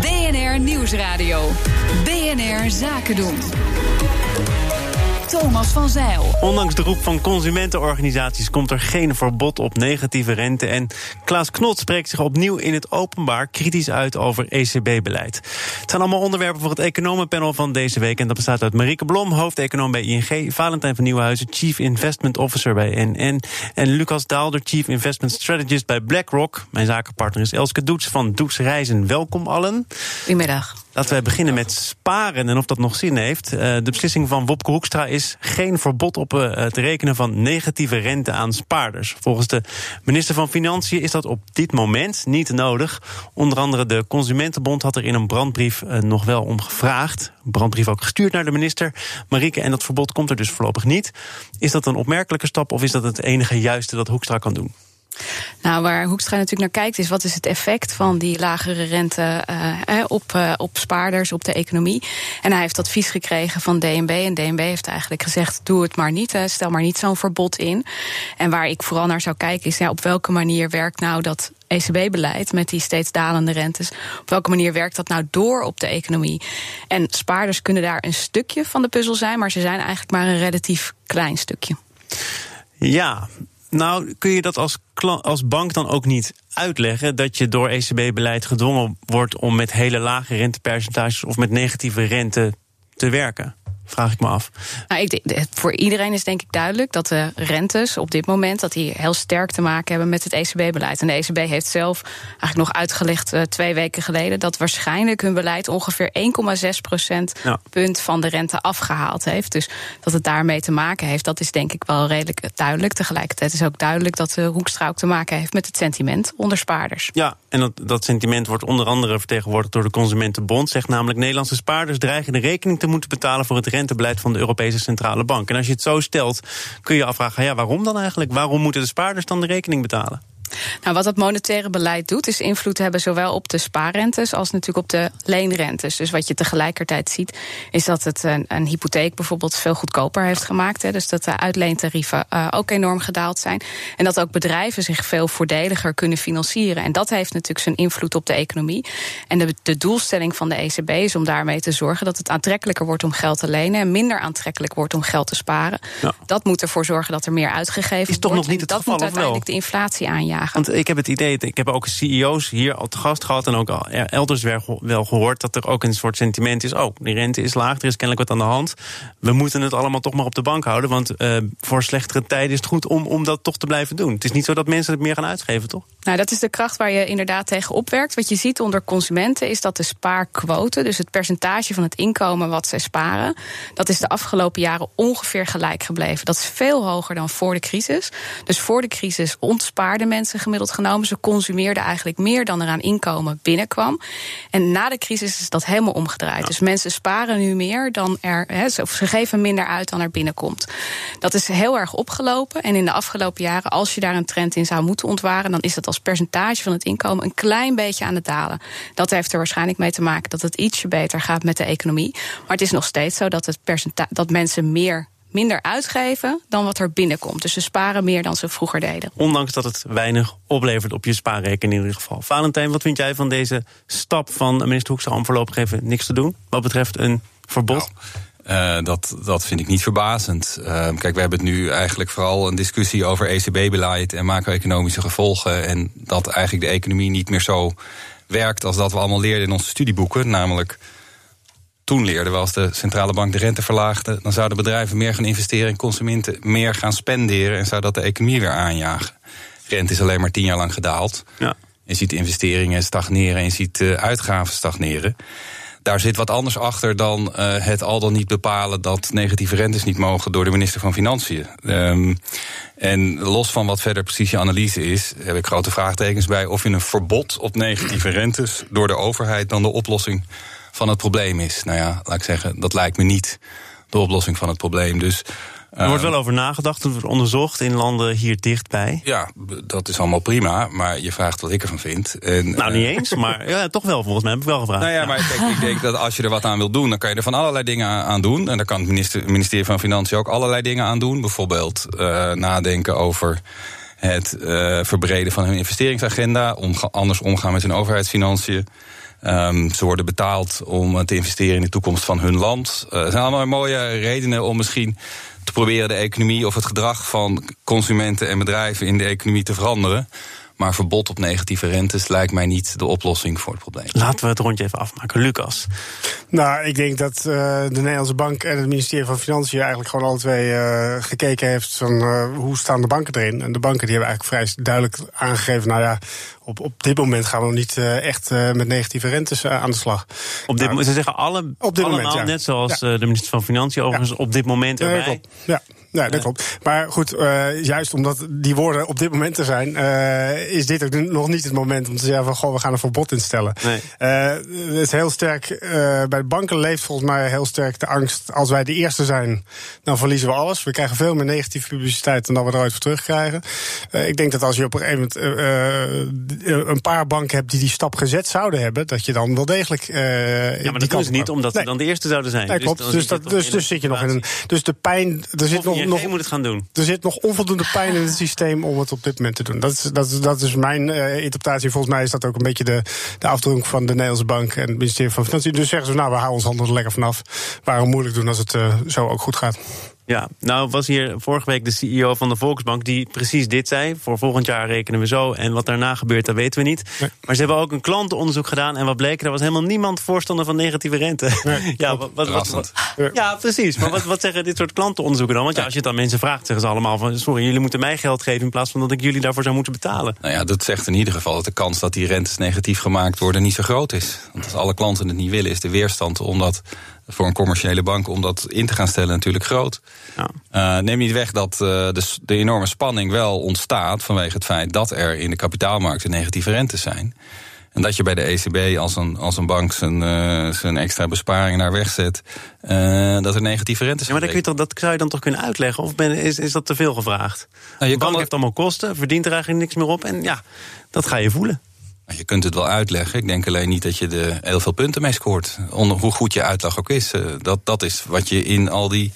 BNR Nieuwsradio. BNR Zaken doen. Thomas van Zeil. Ondanks de roep van consumentenorganisaties komt er geen verbod op negatieve rente. En Klaas Knot spreekt zich opnieuw in het openbaar kritisch uit over ECB-beleid. Het zijn allemaal onderwerpen voor het economenpanel van deze week. En dat bestaat uit Marieke Blom, hoofdeconoom bij ING, Valentijn van Nieuwenhuizen, Chief Investment Officer bij NN. En Lucas Daalder, Chief Investment Strategist bij BlackRock. Mijn zakenpartner is Elske Doets van Doets Reizen. Welkom allen. Goedemiddag. Laten we beginnen met sparen en of dat nog zin heeft. Eh, de beslissing van Wopke Hoekstra is geen verbod op eh, het rekenen van negatieve rente aan spaarders. Volgens de minister van Financiën is dat op dit moment niet nodig. Onder andere de Consumentenbond had er in een brandbrief eh, nog wel om gevraagd. Brandbrief ook gestuurd naar de minister. Marieke, en dat verbod komt er dus voorlopig niet. Is dat een opmerkelijke stap of is dat het enige juiste dat Hoekstra kan doen? Nou, waar Hoekstra natuurlijk naar kijkt, is wat is het effect van die lagere rente uh, op, uh, op spaarders, op de economie. En hij heeft advies gekregen van DNB. En DNB heeft eigenlijk gezegd: doe het maar niet, stel maar niet zo'n verbod in. En waar ik vooral naar zou kijken, is ja, op welke manier werkt nou dat ECB-beleid met die steeds dalende rentes. Op welke manier werkt dat nou door op de economie? En spaarders kunnen daar een stukje van de puzzel zijn, maar ze zijn eigenlijk maar een relatief klein stukje. Ja, nou, kun je dat als, als bank dan ook niet uitleggen dat je door ECB-beleid gedwongen wordt om met hele lage rentepercentages of met negatieve rente te werken? Vraag ik me af. Nou, ik, voor iedereen is denk ik duidelijk dat de rentes op dit moment dat die heel sterk te maken hebben met het ECB-beleid. En de ECB heeft zelf eigenlijk nog uitgelegd uh, twee weken geleden dat waarschijnlijk hun beleid ongeveer 1,6 procent punt van de rente afgehaald heeft. Dus dat het daarmee te maken heeft, dat is denk ik wel redelijk duidelijk. Tegelijkertijd is ook duidelijk dat de Hoekstra ook te maken heeft met het sentiment onder spaarders. Ja, en dat, dat sentiment wordt onder andere vertegenwoordigd door de Consumentenbond. Zegt namelijk Nederlandse spaarders dreigen de rekening te moeten betalen voor het rentebeleid van de Europese Centrale Bank. En als je het zo stelt, kun je afvragen: ja, waarom dan eigenlijk? Waarom moeten de spaarders dan de rekening betalen? Nou, wat het monetaire beleid doet, is invloed hebben zowel op de spaarrentes als natuurlijk op de leenrentes. Dus wat je tegelijkertijd ziet, is dat het een, een hypotheek bijvoorbeeld veel goedkoper heeft gemaakt. Hè, dus dat de uitleentarieven uh, ook enorm gedaald zijn. En dat ook bedrijven zich veel voordeliger kunnen financieren. En dat heeft natuurlijk zijn invloed op de economie. En de, de doelstelling van de ECB is om daarmee te zorgen dat het aantrekkelijker wordt om geld te lenen en minder aantrekkelijk wordt om geld te sparen. Ja. Dat moet ervoor zorgen dat er meer uitgegeven is wordt. Toch nog niet het dat geval, moet uiteindelijk de inflatie aanjagen. Want ik heb het idee, ik heb ook CEO's hier al te gast gehad en ook al elders wel gehoord dat er ook een soort sentiment is. Oh, die rente is laag, er is kennelijk wat aan de hand. We moeten het allemaal toch maar op de bank houden, want uh, voor slechtere tijden is het goed om, om dat toch te blijven doen. Het is niet zo dat mensen het meer gaan uitgeven, toch? Nou, dat is de kracht waar je inderdaad tegen opwerkt. Wat je ziet onder consumenten is dat de spaarquote, dus het percentage van het inkomen wat zij sparen, dat is de afgelopen jaren ongeveer gelijk gebleven. Dat is veel hoger dan voor de crisis. Dus voor de crisis ontspaarden mensen gemiddeld genomen. Ze consumeerden eigenlijk meer dan er aan inkomen binnenkwam. En na de crisis is dat helemaal omgedraaid. Dus mensen sparen nu meer dan er, he, of ze geven minder uit dan er binnenkomt. Dat is heel erg opgelopen. En in de afgelopen jaren, als je daar een trend in zou moeten ontwaren, dan is dat als percentage van het inkomen een klein beetje aan het dalen. Dat heeft er waarschijnlijk mee te maken dat het ietsje beter gaat met de economie. Maar het is nog steeds zo dat, het dat mensen meer minder uitgeven dan wat er binnenkomt. Dus ze sparen meer dan ze vroeger deden. Ondanks dat het weinig oplevert op je spaarrekening in ieder geval. Valentijn, wat vind jij van deze stap van minister Hoekstra om voorlopig even niks te doen? Wat betreft een verbod? Nou. Uh, dat, dat vind ik niet verbazend. Uh, kijk, we hebben het nu eigenlijk vooral een discussie over ECB-beleid en macro-economische gevolgen. En dat eigenlijk de economie niet meer zo werkt als dat we allemaal leerden in onze studieboeken. Namelijk toen leerden we als de centrale bank de rente verlaagde, dan zouden bedrijven meer gaan investeren en consumenten meer gaan spenderen en zou dat de economie weer aanjagen. Rente is alleen maar tien jaar lang gedaald. Ja. Je ziet investeringen stagneren en je ziet uh, uitgaven stagneren. Daar zit wat anders achter dan uh, het al dan niet bepalen dat negatieve rentes niet mogen door de minister van Financiën. Um, en los van wat verder precies je analyse is, heb ik grote vraagtekens bij of je een verbod op negatieve rentes door de overheid dan de oplossing van het probleem is. Nou ja, laat ik zeggen, dat lijkt me niet de oplossing van het probleem. Dus er wordt wel over nagedacht, wordt onderzocht in landen hier dichtbij. Ja, dat is allemaal prima, maar je vraagt wat ik ervan vind. En, nou, niet eens, maar ja, toch wel, volgens mij heb ik wel gevraagd. Nou ja, maar ik denk dat als je er wat aan wil doen, dan kan je er van allerlei dingen aan doen. En daar kan het minister, ministerie van Financiën ook allerlei dingen aan doen. Bijvoorbeeld uh, nadenken over het uh, verbreden van hun investeringsagenda, om, anders omgaan met hun overheidsfinanciën. Um, ze worden betaald om te investeren in de toekomst van hun land. Uh, zijn allemaal mooie redenen om misschien te proberen de economie of het gedrag van consumenten en bedrijven in de economie te veranderen. Maar verbod op negatieve rentes lijkt mij niet de oplossing voor het probleem. Laten we het rondje even afmaken. Lucas. Nou, ik denk dat uh, de Nederlandse Bank en het ministerie van Financiën eigenlijk gewoon alle twee uh, gekeken heeft van uh, hoe staan de banken erin. En de banken die hebben eigenlijk vrij duidelijk aangegeven, nou ja, op, op dit moment gaan we nog niet uh, echt uh, met negatieve rentes uh, aan de slag. Op dit, nou, ze zeggen alle, op dit allemaal, moment, ja. net zoals Ja. de minister van Financiën overigens, op dit moment Ja, erbij. Ja. Ja, dat klopt. Maar goed, uh, juist omdat die woorden op dit moment er zijn, uh, is dit ook nog niet het moment om te zeggen van goh, we gaan een verbod instellen. Nee. Uh, het is heel sterk, bij de banken leeft volgens mij heel sterk de angst, als wij de eerste zijn, dan verliezen we alles. We krijgen veel meer negatieve publiciteit dan dat we er ooit voor terugkrijgen. ik denk dat als je op een gegeven moment een paar banken hebt die die stap gezet zouden hebben, dat je dan wel degelijk. ja, maar dat ze niet omdat nee. ze dan de eerste zouden zijn. Nee, klopt. Dus, zit je dat, dus, dus zit je nog in een. Dus de pijn. Er zit nog, nog, moet het gaan doen. er zit nog onvoldoende pijn in het systeem om het op dit moment te doen. Dat is, dat is, dat is mijn uh, interpretatie. Volgens mij is dat ook een beetje de, de afdruk van de Nederlandse Bank en het ministerie van Financiën. Dus zeggen ze, nou, we houden ons handen er lekker vanaf. Waarom moeilijk doen als het uh, zo ook goed gaat? Ja, nou was hier vorige week de CEO van de Volksbank die precies dit zei. Voor volgend jaar rekenen we zo. En wat daarna gebeurt, dat weten we niet. Nee. Maar ze hebben ook een klantenonderzoek gedaan. En wat bleek, er was helemaal niemand voorstander van negatieve rente. Nee, ja, wat, wat, ja, precies. Maar wat, wat zeggen dit soort klantenonderzoeken dan? Want ja, als je het aan mensen vraagt, zeggen ze allemaal van... sorry, jullie moeten mij geld geven in plaats van dat ik jullie daarvoor zou moeten betalen. Nou ja, dat zegt in ieder geval dat de kans dat die rentes negatief gemaakt worden niet zo groot is. Want als alle klanten het niet willen, is de weerstand om dat voor een commerciële bank om dat in te gaan stellen natuurlijk groot. Ja. Uh, neem niet weg dat uh, de, de, enorme spanning wel ontstaat vanwege het feit dat er in de kapitaalmarkten negatieve rentes zijn. En dat je bij de ECB als een, als een bank zijn, uh, zijn extra besparingen naar wegzet, dat er negatieve rentes zijn. Ja, maar dat, kun je toch, dat zou je dan toch kunnen uitleggen? Of ben, is, is dat te veel gevraagd? Nou, je bank heeft allemaal kosten, verdient er eigenlijk niks meer op. En ja, dat ga je voelen. Je kunt het wel uitleggen. Ik denk alleen niet dat je er heel veel punten mee scoort. Hoe goed je uitleg ook is. Dat, dat is wat je in al die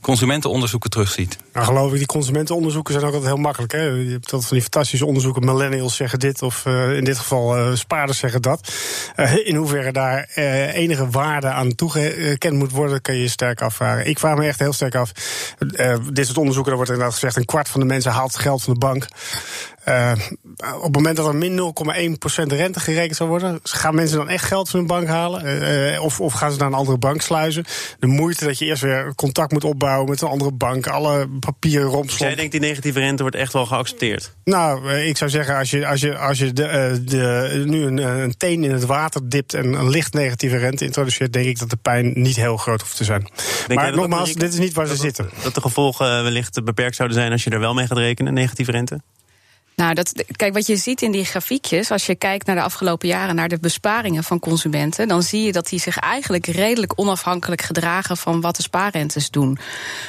consumentenonderzoeken terugziet. Nou, geloof ik, die consumentenonderzoeken zijn ook altijd heel makkelijk. Hè? Je hebt altijd van die fantastische onderzoeken. Millennials zeggen dit, of uh, in dit geval uh, spaarders zeggen dat. In hoeverre daar enige waarde aan toegekend moet worden, kan je je sterk afvragen. Ik vraag me echt heel sterk af. dit soort onderzoeken, daar wordt inderdaad gezegd: een kwart van de mensen haalt geld van de bank. Uh, op het moment dat er min 0,1% rente gerekend zou worden, gaan mensen dan echt geld van hun bank halen? Uh, of, of, gaan ze naar een andere bank sluizen? De moeite dat je eerst weer contact moet opbouwen met een andere bank, alle papieren rompslomp. Dus jij denkt die negatieve rente wordt echt wel geaccepteerd? Nou, ik zou zeggen, als je, als je, als je de, de, nu een, een, teen in het water dipt en een licht negatieve rente introduceert, denk ik dat de pijn niet heel groot hoeft te zijn. Denk maar nogmaals, dit is niet waar dat, ze zitten. Dat de gevolgen wellicht beperkt zouden zijn als je er wel mee gaat rekenen, negatieve rente? Nou, dat, kijk, wat je ziet in die grafiekjes, als je kijkt naar de afgelopen jaren, naar de besparingen van consumenten, dan zie je dat die zich eigenlijk redelijk onafhankelijk gedragen van wat de spaarrentes doen.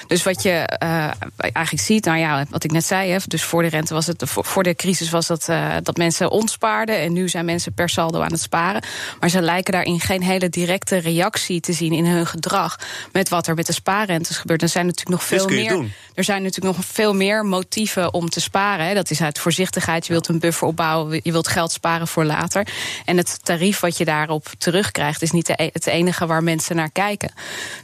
Dus wat je uh, eigenlijk ziet, nou ja, wat ik net zei, hè, dus voor de rente was het, voor de crisis was dat, uh, dat mensen ontspaarden en nu zijn mensen per saldo aan het sparen. Maar ze lijken daarin geen hele directe reactie te zien in hun gedrag met wat er met de spaarrentes gebeurt. Er zijn natuurlijk nog veel meer. Doen. Er zijn natuurlijk nog veel meer motieven om te sparen. Hè. Dat is uit voorzichtigheid. Je wilt een buffer opbouwen. Je wilt geld sparen voor later. En het tarief wat je daarop terugkrijgt, is niet de, het enige waar mensen naar kijken.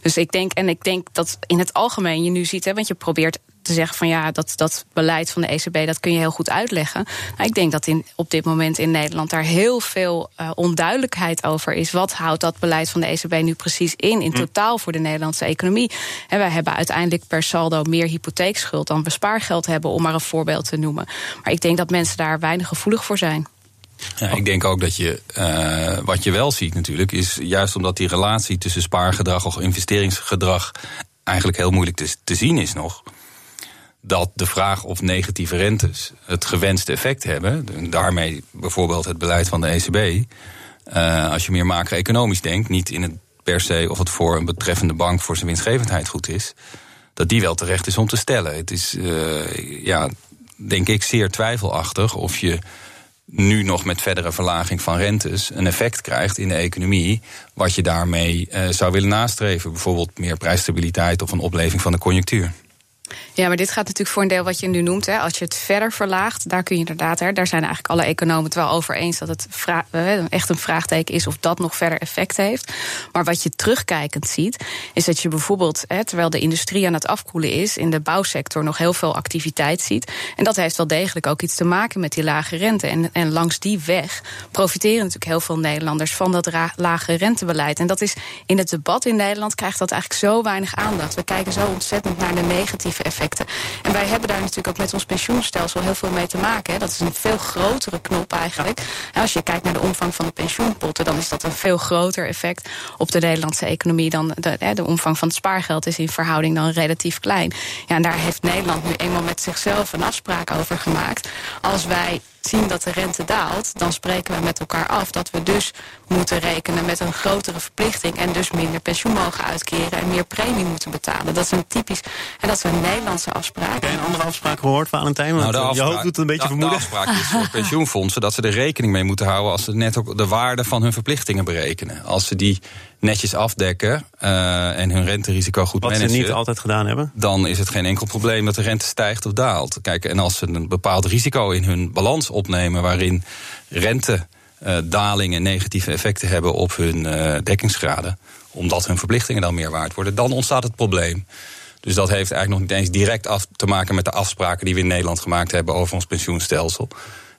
Dus ik denk, en ik denk dat in het algemeen je nu ziet, hè, want je probeert te zeggen van ja, dat, dat beleid van de ECB, dat kun je heel goed uitleggen. Nou, ik denk dat in, op dit moment in Nederland daar heel veel uh, onduidelijkheid over is. Wat houdt dat beleid van de ECB nu precies in, in totaal voor de Nederlandse economie? En wij hebben uiteindelijk per saldo meer hypotheekschuld dan we spaargeld hebben, om maar een voorbeeld te noemen. Maar ik denk dat mensen daar weinig gevoelig voor zijn. Ja, ik denk ook dat je, uh, wat je wel ziet natuurlijk, is juist omdat die relatie tussen spaargedrag of investeringsgedrag eigenlijk heel moeilijk te, te zien is nog dat de vraag of negatieve rentes het gewenste effect hebben, daarmee bijvoorbeeld het beleid van de ECB, uh, als je meer macro-economisch denkt, niet in het per se of het voor een betreffende bank voor zijn winstgevendheid goed is, dat die wel terecht is om te stellen. Het is, uh, ja, denk ik, zeer twijfelachtig of je nu nog met verdere verlaging van rentes een effect krijgt in de economie, wat je daarmee uh, zou willen nastreven. Bijvoorbeeld meer prijsstabiliteit of een opleving van de conjunctuur. Ja, maar dit gaat natuurlijk voor een deel wat je nu noemt. Hè. Als je het verder verlaagt, daar kun je inderdaad. Hè, daar zijn eigenlijk alle economen het wel over eens dat het echt een vraagteken is of dat nog verder effect heeft. Maar wat je terugkijkend ziet, is dat je bijvoorbeeld, hè, terwijl de industrie aan het afkoelen is, in de bouwsector nog heel veel activiteit ziet. En dat heeft wel degelijk ook iets te maken met die lage rente. En, en langs die weg profiteren natuurlijk heel veel Nederlanders van dat lage rentebeleid. En dat is in het debat in Nederland krijgt dat eigenlijk zo weinig aandacht. We kijken zo ontzettend naar de negatieve effecten. En wij hebben daar natuurlijk ook met ons pensioenstelsel heel veel mee te maken. Hè. Dat is een veel grotere knop eigenlijk. als je kijkt naar de omvang van de pensioenpotten, dan is dat een veel groter effect op de Nederlandse economie dan de, de omvang van het spaargeld is in verhouding dan relatief klein. Ja, en daar heeft Nederland nu eenmaal met zichzelf een afspraak over gemaakt. Als wij zien dat de rente daalt, dan spreken we met elkaar af dat we dus moeten rekenen met een grotere verplichting en dus minder pensioen mogen uitkeren en meer premie moeten betalen. Dat is een typisch, en dat is een Nederlandse afspraak. Heb je een andere afspraak gehoord, Valentijn? Want nou, je hoofd doet het een beetje vermoeden. De afspraak is voor pensioenfondsen dat ze er rekening mee moeten houden als ze net ook de waarde van hun verplichtingen berekenen. Als ze die netjes afdekken uh, en hun renterisico goed Wat managen. Wat ze niet altijd gedaan hebben. Dan is het geen enkel probleem dat de rente stijgt of daalt. Kijk, en als ze een bepaald risico in hun balans opnemen waarin rentedalingen negatieve effecten hebben op hun uh, dekkingsgraden, omdat hun verplichtingen dan meer waard worden, dan ontstaat het probleem. Dus dat heeft eigenlijk nog niet eens direct af te maken met de afspraken die we in Nederland gemaakt hebben over ons pensioenstelsel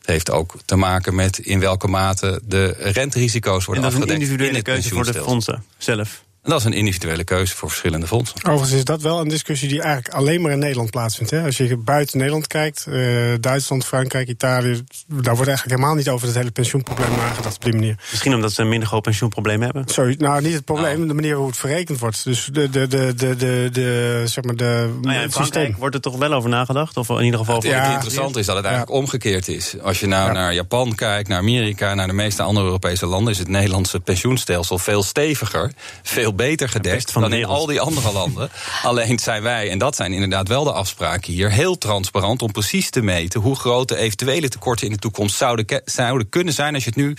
heeft ook te maken met in welke mate de renterisico's worden afgedekt. En dat is een individuele keuze voor de fondsen zelf. En dat is een individuele keuze voor verschillende fondsen. Overigens is dat wel een discussie die eigenlijk alleen maar in Nederland plaatsvindt. Hè? Als je buiten Nederland kijkt, uh, Duitsland, Frankrijk, Italië, daar wordt eigenlijk helemaal niet over het hele pensioenprobleem nagedacht op die manier. Misschien omdat ze een minder groot pensioenprobleem hebben? Sorry, nou niet het probleem, nou. de manier hoe het verrekend wordt. Dus de, de, de, de, de, de zeg maar de. Nou ja, in Frankrijk wordt er toch wel over nagedacht? Of in ieder geval. Het ja, interessante is dat het eigenlijk omgekeerd is. Als je nou naar Japan kijkt, naar Amerika, naar de meeste andere Europese landen, is het Nederlandse pensioenstelsel veel steviger, veel beter gedekt dan in al die andere landen. Alleen zijn wij, en dat zijn inderdaad wel de afspraken hier, heel transparant om precies te meten hoe groot de eventuele tekorten in de toekomst zouden, zouden kunnen zijn als je het nu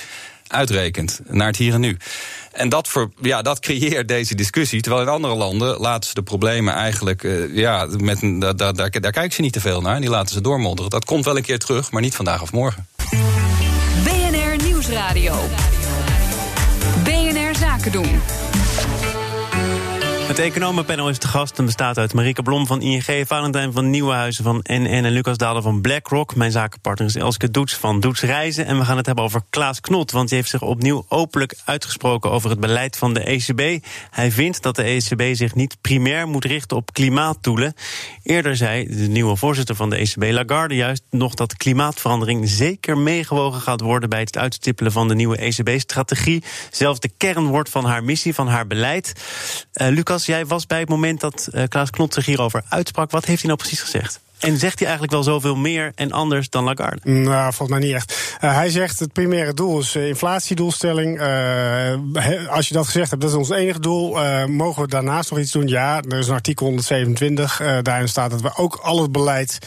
uitrekent naar het hier en nu. En dat, voor, ja, dat creëert deze discussie. Terwijl in andere landen laten ze de problemen eigenlijk. Uh, ja, met, daar, daar, daar, daar kijken ze niet te veel naar. En die laten ze doormodderen. Dat komt wel een keer terug, maar niet vandaag of morgen. BNR Nieuwsradio. BNR Zaken doen. Het economenpanel is te gast en bestaat uit Marieke Blom van ING, Valentijn van Nieuwenhuizen van NN en Lucas Dalen van BlackRock. Mijn zakenpartner is Elske Doets van Doets Reizen. En we gaan het hebben over Klaas Knot, want die heeft zich opnieuw openlijk uitgesproken over het beleid van de ECB. Hij vindt dat de ECB zich niet primair moet richten op klimaatdoelen. Eerder zei de nieuwe voorzitter van de ECB, Lagarde, juist nog dat klimaatverandering zeker meegewogen gaat worden bij het uitstippelen van de nieuwe ECB-strategie. Zelfs de kern wordt van haar missie, van haar beleid. Uh, Lucas, jij was bij het moment dat uh, Klaas Knot zich hierover uitsprak. Wat heeft hij nou precies gezegd? En zegt hij eigenlijk wel zoveel meer en anders dan Lagarde? Nou, volgens mij niet echt. Uh, hij zegt het primaire doel is uh, inflatiedoelstelling. Uh, als je dat gezegd hebt, dat is ons enige doel. mogen we daarnaast nog iets doen? Ja, er is een artikel 127. daarin staat dat we ook al het beleid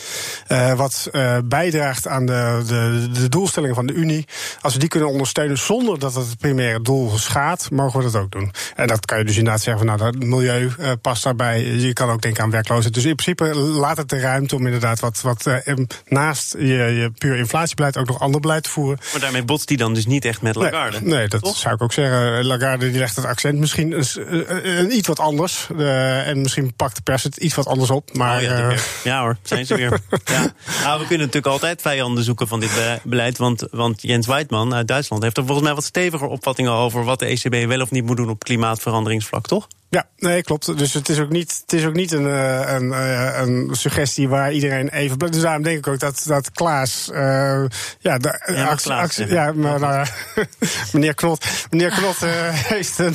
wat bijdraagt aan de, de, de doelstellingen van de Unie, als we die kunnen ondersteunen zonder dat het het primaire doel schaadt, mogen we dat ook doen. En dat kan je dus inderdaad zeggen van nou, dat milieu past daarbij. Je kan ook denken aan werkloosheid. Dus in principe laat het de ruimte om inderdaad wat, wat uh, naast je, je puur inflatiebeleid ook nog ander beleid te voeren. Maar daarmee botst die dan dus niet echt met Lagarde? Nee, nee dat zou ik ook zeggen. Lagarde die legt het accent misschien een, een, iets wat anders. Uh, en misschien pakt de pers het iets wat anders op. Maar, oh ja, uh, ja, hoor, zijn ze weer. ja. Nou, we kunnen natuurlijk altijd vijanden zoeken van dit beleid. Want, want Jens Weidman uit Duitsland heeft er volgens mij wat steviger opvattingen over wat de ECB wel of niet moet doen op klimaatveranderingsvlak, toch? Ja, nee, klopt. Dus het is ook niet, het is ook niet een, eh, een, eh, een suggestie waar iedereen even. Dus daarom denk ik ook dat, dat Klaas. Uh, ja, de, ja, Klaas, ja, maar nou, meneer Knot, meneer Knot heeft een,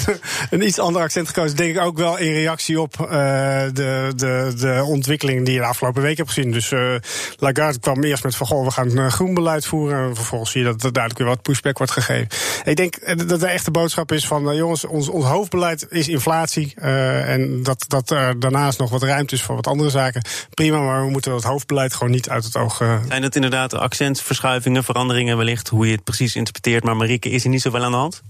een iets ander accent gekozen. Denk ik ook wel in reactie op de, de, de ontwikkeling die je de afgelopen week hebt gezien. Dus Lagarde kwam eerst met van goh, we gaan groen beleid voeren. En vervolgens zie je dat er duidelijk weer wat pushback wordt gegeven. Ik denk dat de echte boodschap is van jongens, ons, ons hoofdbeleid is inflatie. Uh, en dat, dat er daarnaast nog wat ruimte is voor wat andere zaken. Prima, maar we moeten het hoofdbeleid gewoon niet uit het oog. Uh... Zijn het inderdaad accentverschuivingen, veranderingen wellicht, hoe je het precies interpreteert. Maar Marieke, is er niet zoveel aan de hand?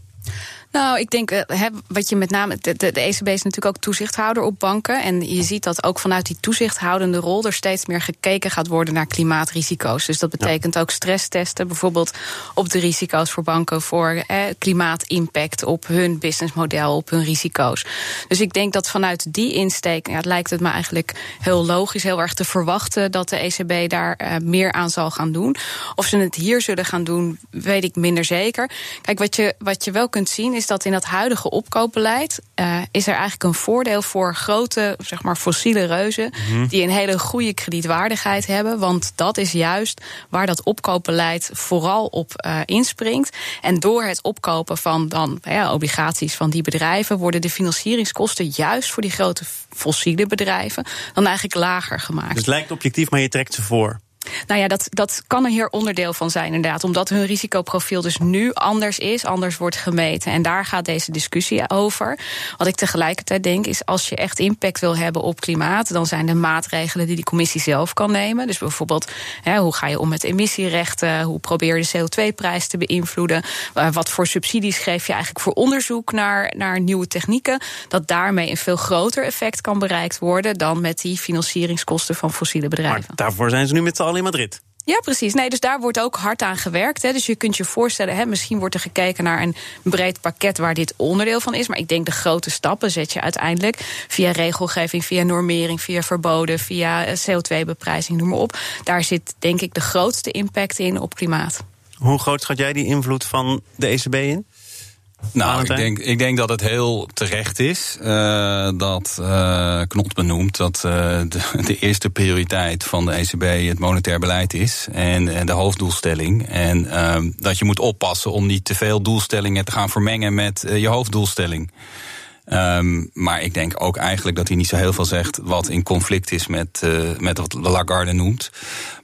Nou, ik denk, uh, wat je met name. De, de, de, ECB is natuurlijk ook toezichthouder op banken. En je ziet dat ook vanuit die toezichthoudende rol er steeds meer gekeken gaat worden naar klimaatrisico's. Dus dat betekent ja. ook stresstesten, bijvoorbeeld op de risico's voor banken voor eh, klimaatimpact op hun businessmodel, op hun risico's. Dus ik denk dat vanuit die insteek, ja, lijkt het me eigenlijk heel logisch, heel erg te verwachten dat de ECB daar uh, meer aan zal gaan doen. Of ze het hier zullen gaan doen, weet ik minder zeker. Kijk, wat je, wat je wel kunt zien is dat in dat huidige opkoopbeleid uh, is er eigenlijk een voordeel voor grote, zeg maar, fossiele reuzen mm-hmm. die een hele goede kredietwaardigheid hebben. Want dat is juist waar dat opkoopbeleid vooral op uh, inspringt. En door het opkopen van dan ja, obligaties van die bedrijven worden de financieringskosten juist voor die grote fossiele bedrijven dan eigenlijk lager gemaakt. Dus het lijkt objectief, maar je trekt ze voor. Nou ja, dat, dat kan er hier onderdeel van zijn, inderdaad. Omdat hun risicoprofiel dus nu anders is, anders wordt gemeten. En daar gaat deze discussie over. Wat ik tegelijkertijd denk, is als je echt impact wil hebben op klimaat, dan zijn er maatregelen die de commissie zelf kan nemen. Dus bijvoorbeeld, hè, hoe ga je om met emissierechten? Hoe probeer je de CO2-prijs te beïnvloeden? Wat voor subsidies geef je eigenlijk voor onderzoek naar, naar nieuwe technieken? Dat daarmee een veel groter effect kan bereikt worden dan met die financieringskosten van fossiele bedrijven. Daarvoor zijn ze nu met z'n allen in Madrid. Ja, precies. Nee, dus daar wordt ook hard aan gewerkt. Hè. Dus je kunt je voorstellen, hè, misschien wordt er gekeken naar een breed pakket waar dit onderdeel van is. Maar ik denk de grote stappen zet je uiteindelijk via regelgeving, via normering, via verboden, via eh, CO2-beprijzing, noem maar op. Daar zit denk ik de grootste impact in op klimaat. Hoe groot schat jij die invloed van de ECB in? Nou, ik denk, ik denk dat het heel terecht is uh, dat uh, Knot benoemt dat uh, de, de, eerste prioriteit van de ECB het monetair beleid is en, en de hoofddoelstelling. En dat je moet oppassen om niet te veel doelstellingen te gaan vermengen met je hoofddoelstelling. Um, maar ik denk ook eigenlijk dat hij niet zo heel veel zegt wat in conflict is met, uh, met wat Lagarde noemt.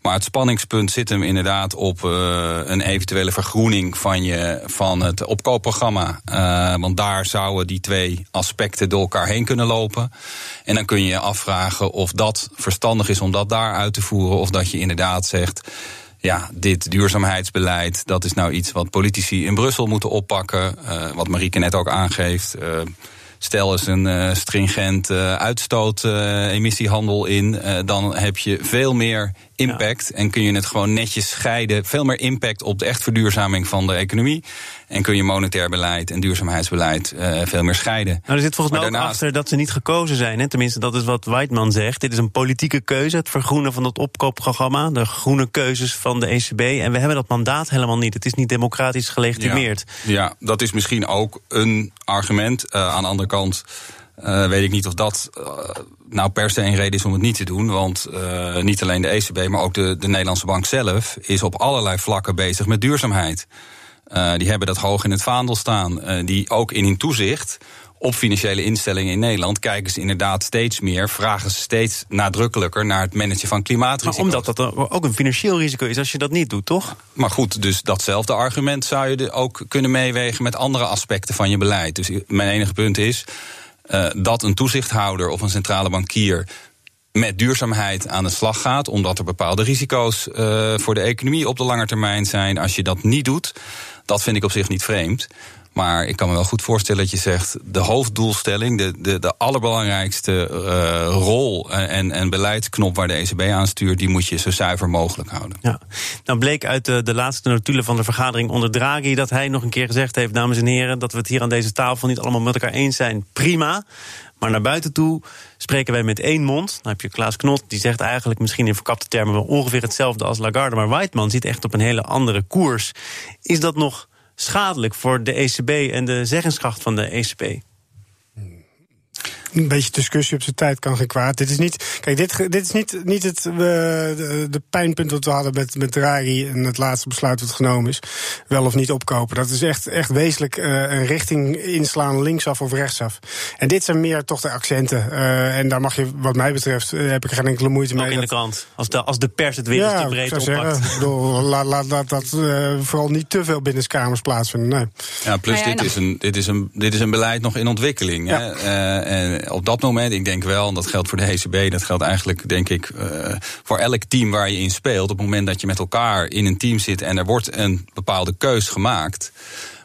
Maar het spanningspunt zit hem inderdaad op uh, een eventuele vergroening van, je, van het opkoopprogramma. Uh, want daar zouden die twee aspecten door elkaar heen kunnen lopen. En dan kun je je afvragen of dat verstandig is om dat daar uit te voeren. Of dat je inderdaad zegt ja, dit duurzaamheidsbeleid, dat is nou iets wat politici in Brussel moeten oppakken. Uh, wat Marieke net ook aangeeft. Stel eens een uh, stringent uh, uitstoot uh, emissiehandel in, dan heb je veel meer impact en kun je het gewoon netjes scheiden. Veel meer impact op de echt verduurzaming van de economie. En kun je monetair beleid en duurzaamheidsbeleid veel meer scheiden. Nou, er zit volgens mij ook daarnaast... achter dat ze niet gekozen zijn. Hè? Tenminste, dat is wat Weidman zegt. Dit is een politieke keuze, het vergroenen van het opkoopprogramma. De groene keuzes van de ECB. En we hebben dat mandaat helemaal niet. Het is niet democratisch gelegitimeerd. Ja, ja dat is misschien ook een argument. aan de andere kant uh, weet ik niet of dat uh, nou per se een reden is om het niet te doen. Want uh, niet alleen de ECB, maar ook de, de Nederlandse bank zelf is op allerlei vlakken bezig met duurzaamheid. die hebben dat hoog in het vaandel staan. die ook in hun toezicht op financiële instellingen in Nederland kijken ze inderdaad steeds meer, vragen ze steeds nadrukkelijker naar het managen van klimaatrisico's. Maar omdat dat ook een financieel risico is als je dat niet doet, toch? Maar goed, dus datzelfde argument zou je ook kunnen meewegen met andere aspecten van je beleid. Dus mijn enige punt is uh, dat een toezichthouder of een centrale bankier met duurzaamheid aan de slag gaat, omdat er bepaalde risico's uh, voor de economie op de lange termijn zijn. Als je dat niet doet, dat vind ik op zich niet vreemd. Maar ik kan me wel goed voorstellen dat je zegt... de hoofddoelstelling, de, de, de allerbelangrijkste uh, rol en, en beleidsknop... waar de ECB aan stuurt, die moet je zo zuiver mogelijk houden. Ja. Nou bleek uit de, de laatste notulen van de vergadering onder Draghi... dat hij nog een keer gezegd heeft, dames en heren... dat we het hier aan deze tafel niet allemaal met elkaar eens zijn. Prima. Maar naar buiten toe spreken wij met één mond. Dan heb je Klaas Knot, die zegt eigenlijk misschien in verkapte termen... wel ongeveer hetzelfde als Lagarde. Maar Whiteman zit echt op een hele andere koers. Is dat nog schadelijk voor de ECB en de zeggingskracht van de ECB? Een beetje discussie op zijn tijd kan geen kwaad. Dit is niet, kijk, dit, dit is niet, niet het uh, de, de, pijnpunt dat we hadden met, met Draghi en het laatste besluit dat genomen is. Wel of niet opkopen. Dat is echt, echt wezenlijk uh, een richting inslaan, linksaf of rechtsaf. En dit zijn meer toch de accenten. Uh, en daar mag je, wat mij betreft, heb ik geen enkele moeite mee. Ook in de krant. Als de, als de pers het weer ja, te breed oppakt. laat, laat, laat dat vooral niet te veel binnenskamers plaatsvinden. Nee. Ja, plus nou ja, dit, is een, dit, is een, dit is een beleid nog in ontwikkeling. Ja. Hè? en op dat moment, ik denk wel, en dat geldt voor de ECB, dat geldt eigenlijk, denk ik, uh, voor elk team waar je in speelt. Op het moment dat je met elkaar in een team zit en er wordt een bepaalde keus gemaakt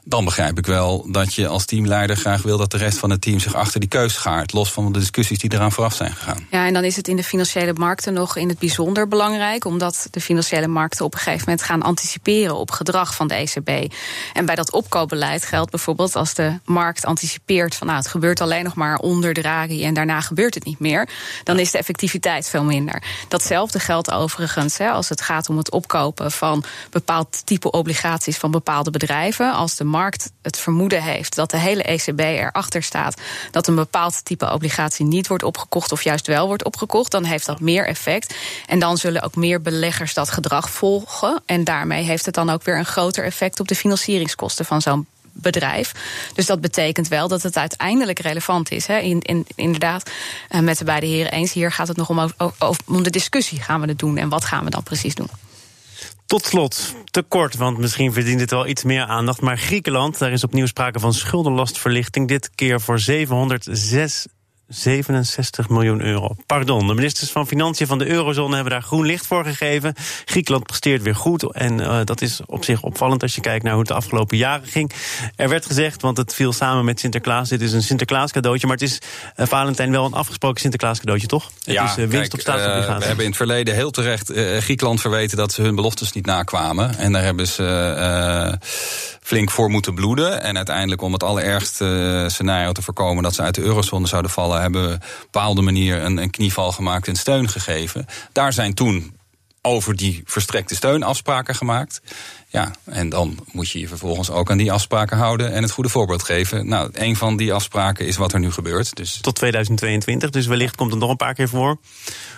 dan begrijp ik wel dat je als teamleider graag wil dat de rest van het team zich achter die keus schaart. Los van de discussies die eraan vooraf zijn gegaan. Ja, en dan is het in de financiële markten nog in het bijzonder belangrijk, omdat de financiële markten op een gegeven moment gaan anticiperen op gedrag van de ECB. En bij dat opkoopbeleid geldt bijvoorbeeld als de markt anticipeert van nou, het gebeurt alleen nog maar onder Draghi en daarna gebeurt het niet meer, dan is de effectiviteit veel minder. Datzelfde geldt overigens hè, als het gaat om het opkopen van bepaald type obligaties van bepaalde bedrijven. Als de markt het vermoeden heeft dat de hele ECB erachter staat dat een bepaald type obligatie niet wordt opgekocht of juist wel wordt opgekocht, dan heeft dat meer effect. En dan zullen ook meer beleggers dat gedrag volgen. En daarmee heeft het dan ook weer een groter effect op de financieringskosten van zo'n bedrijf. Dus dat betekent wel dat het uiteindelijk relevant is. Hè. In, in, inderdaad, eh, met de beide heren eens. Hier gaat het nog om, om de discussie. Gaan we het doen en wat gaan we dan precies doen? Tot slot, te kort, want misschien verdient het wel iets meer aandacht. Maar Griekenland, daar is opnieuw sprake van schuldenlastverlichting. Dit keer voor 706 67 miljoen euro. Pardon, de ministers van Financiën van de eurozone hebben daar groen licht voor gegeven. Griekenland presteert weer goed en uh, dat is op zich opvallend als je kijkt naar hoe het de afgelopen jaren ging. Er werd gezegd, want het viel samen met Sinterklaas, dit is een Sinterklaas cadeautje, maar het is uh, Valentijn wel een afgesproken Sinterklaas cadeautje, toch? Ja, het is uh, winst op staatsobligaties. we hebben in het verleden heel terecht Griekenland verweten dat ze hun beloftes niet nakwamen en daar hebben ze flink voor moeten bloeden. En uiteindelijk om het allerergste scenario te voorkomen dat ze uit de eurozone zouden vallen, hebben we op een bepaalde manier een, een knieval gemaakt en steun gegeven. Daar zijn toen over die verstrekte steun afspraken gemaakt. Ja, en dan moet je je vervolgens ook aan die afspraken houden en het goede voorbeeld geven. Nou, een van die afspraken is wat er nu gebeurt. Dus... Tot 2022, dus wellicht komt het nog een paar keer voor.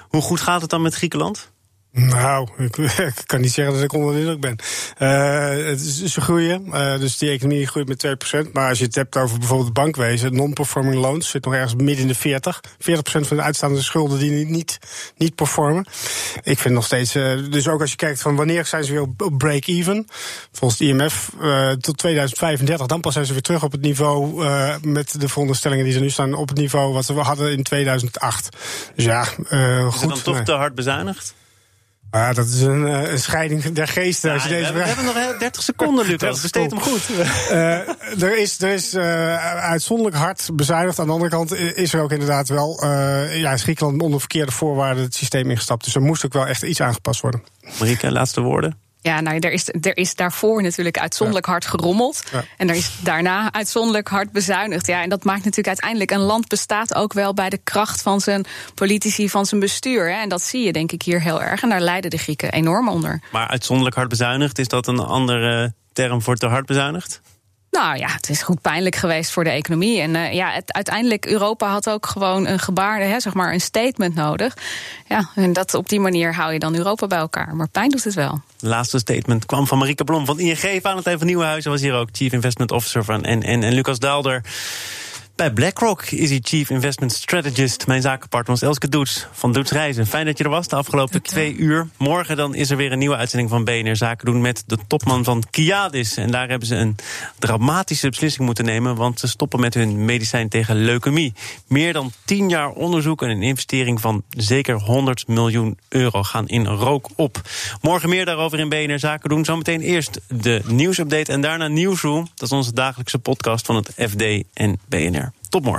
Hoe goed gaat het dan met Griekenland? Nou, ik, ik, kan niet zeggen dat ik onder de indruk ben. Uh, het is, ze groeien, uh, dus die economie groeit met 2%. Maar als je het hebt over bijvoorbeeld bankwezen, non-performing loans zit nog ergens midden in de 40. 40% van de uitstaande schulden die niet, niet performen. Ik vind nog steeds, uh, dus ook als je kijkt van wanneer zijn ze weer op break-even. Volgens het IMF tot 2035, dan pas zijn ze weer terug op het niveau met de veronderstellingen die ze nu staan op het niveau wat we hadden in 2008. Dus ja, goed. Is het dan toch te hard bezuinigd? Ja, dat is een, een scheiding der geesten. Ja, als je deze we, we hebben nog 30 seconden, Lucas. Besteed hem goed. Uh, er is, er is uh, uitzonderlijk hard bezuinigd. Aan de andere kant is er ook inderdaad wel... Uh, ja, is Griekenland onder verkeerde voorwaarden het systeem ingestapt. Dus er moest ook wel echt iets aangepast worden. Marike, laatste woorden? Ja, nou, er is, er is daarvoor natuurlijk uitzonderlijk hard gerommeld. Ja. En er is daarna uitzonderlijk hard bezuinigd. Ja, en dat maakt natuurlijk uiteindelijk... een land bestaat ook wel bij de kracht van zijn politici, van zijn bestuur. Hè. En dat zie je denk ik hier heel erg. En daar lijden de Grieken enorm onder. Maar uitzonderlijk hard bezuinigd, is dat een andere term voor te hard bezuinigd? Nou ja, het is goed pijnlijk geweest voor de economie. En uh, ja, het, uiteindelijk, Europa had ook gewoon een gebaarde, hè, zeg maar, een statement nodig. Ja, en dat, op die manier hou je dan Europa bij elkaar. Maar pijn doet het wel. Het laatste statement kwam van Marike Blom van ING. Valentijn van Nieuwenhuizen was hier ook Chief Investment Officer van. En, en, en Lucas Daalder. Bij BlackRock is hij Chief Investment Strategist. Mijn zakenpartner was Elske Doets van Doets Reizen. Fijn dat je er was de afgelopen twee uur. Morgen dan is er weer een nieuwe uitzending van BNR Zaken doen met de topman van Kiadis. En daar hebben ze een dramatische beslissing moeten nemen, want ze stoppen met hun medicijn tegen leukemie. Meer dan tien jaar onderzoek en een investering van zeker 100 miljoen euro gaan in rook op. Morgen meer daarover in BNR Zaken doen. Zometeen eerst de nieuwsupdate en daarna Nieuwsroom. Dat is onze dagelijkse podcast van het FD en BNR. Tot morgen.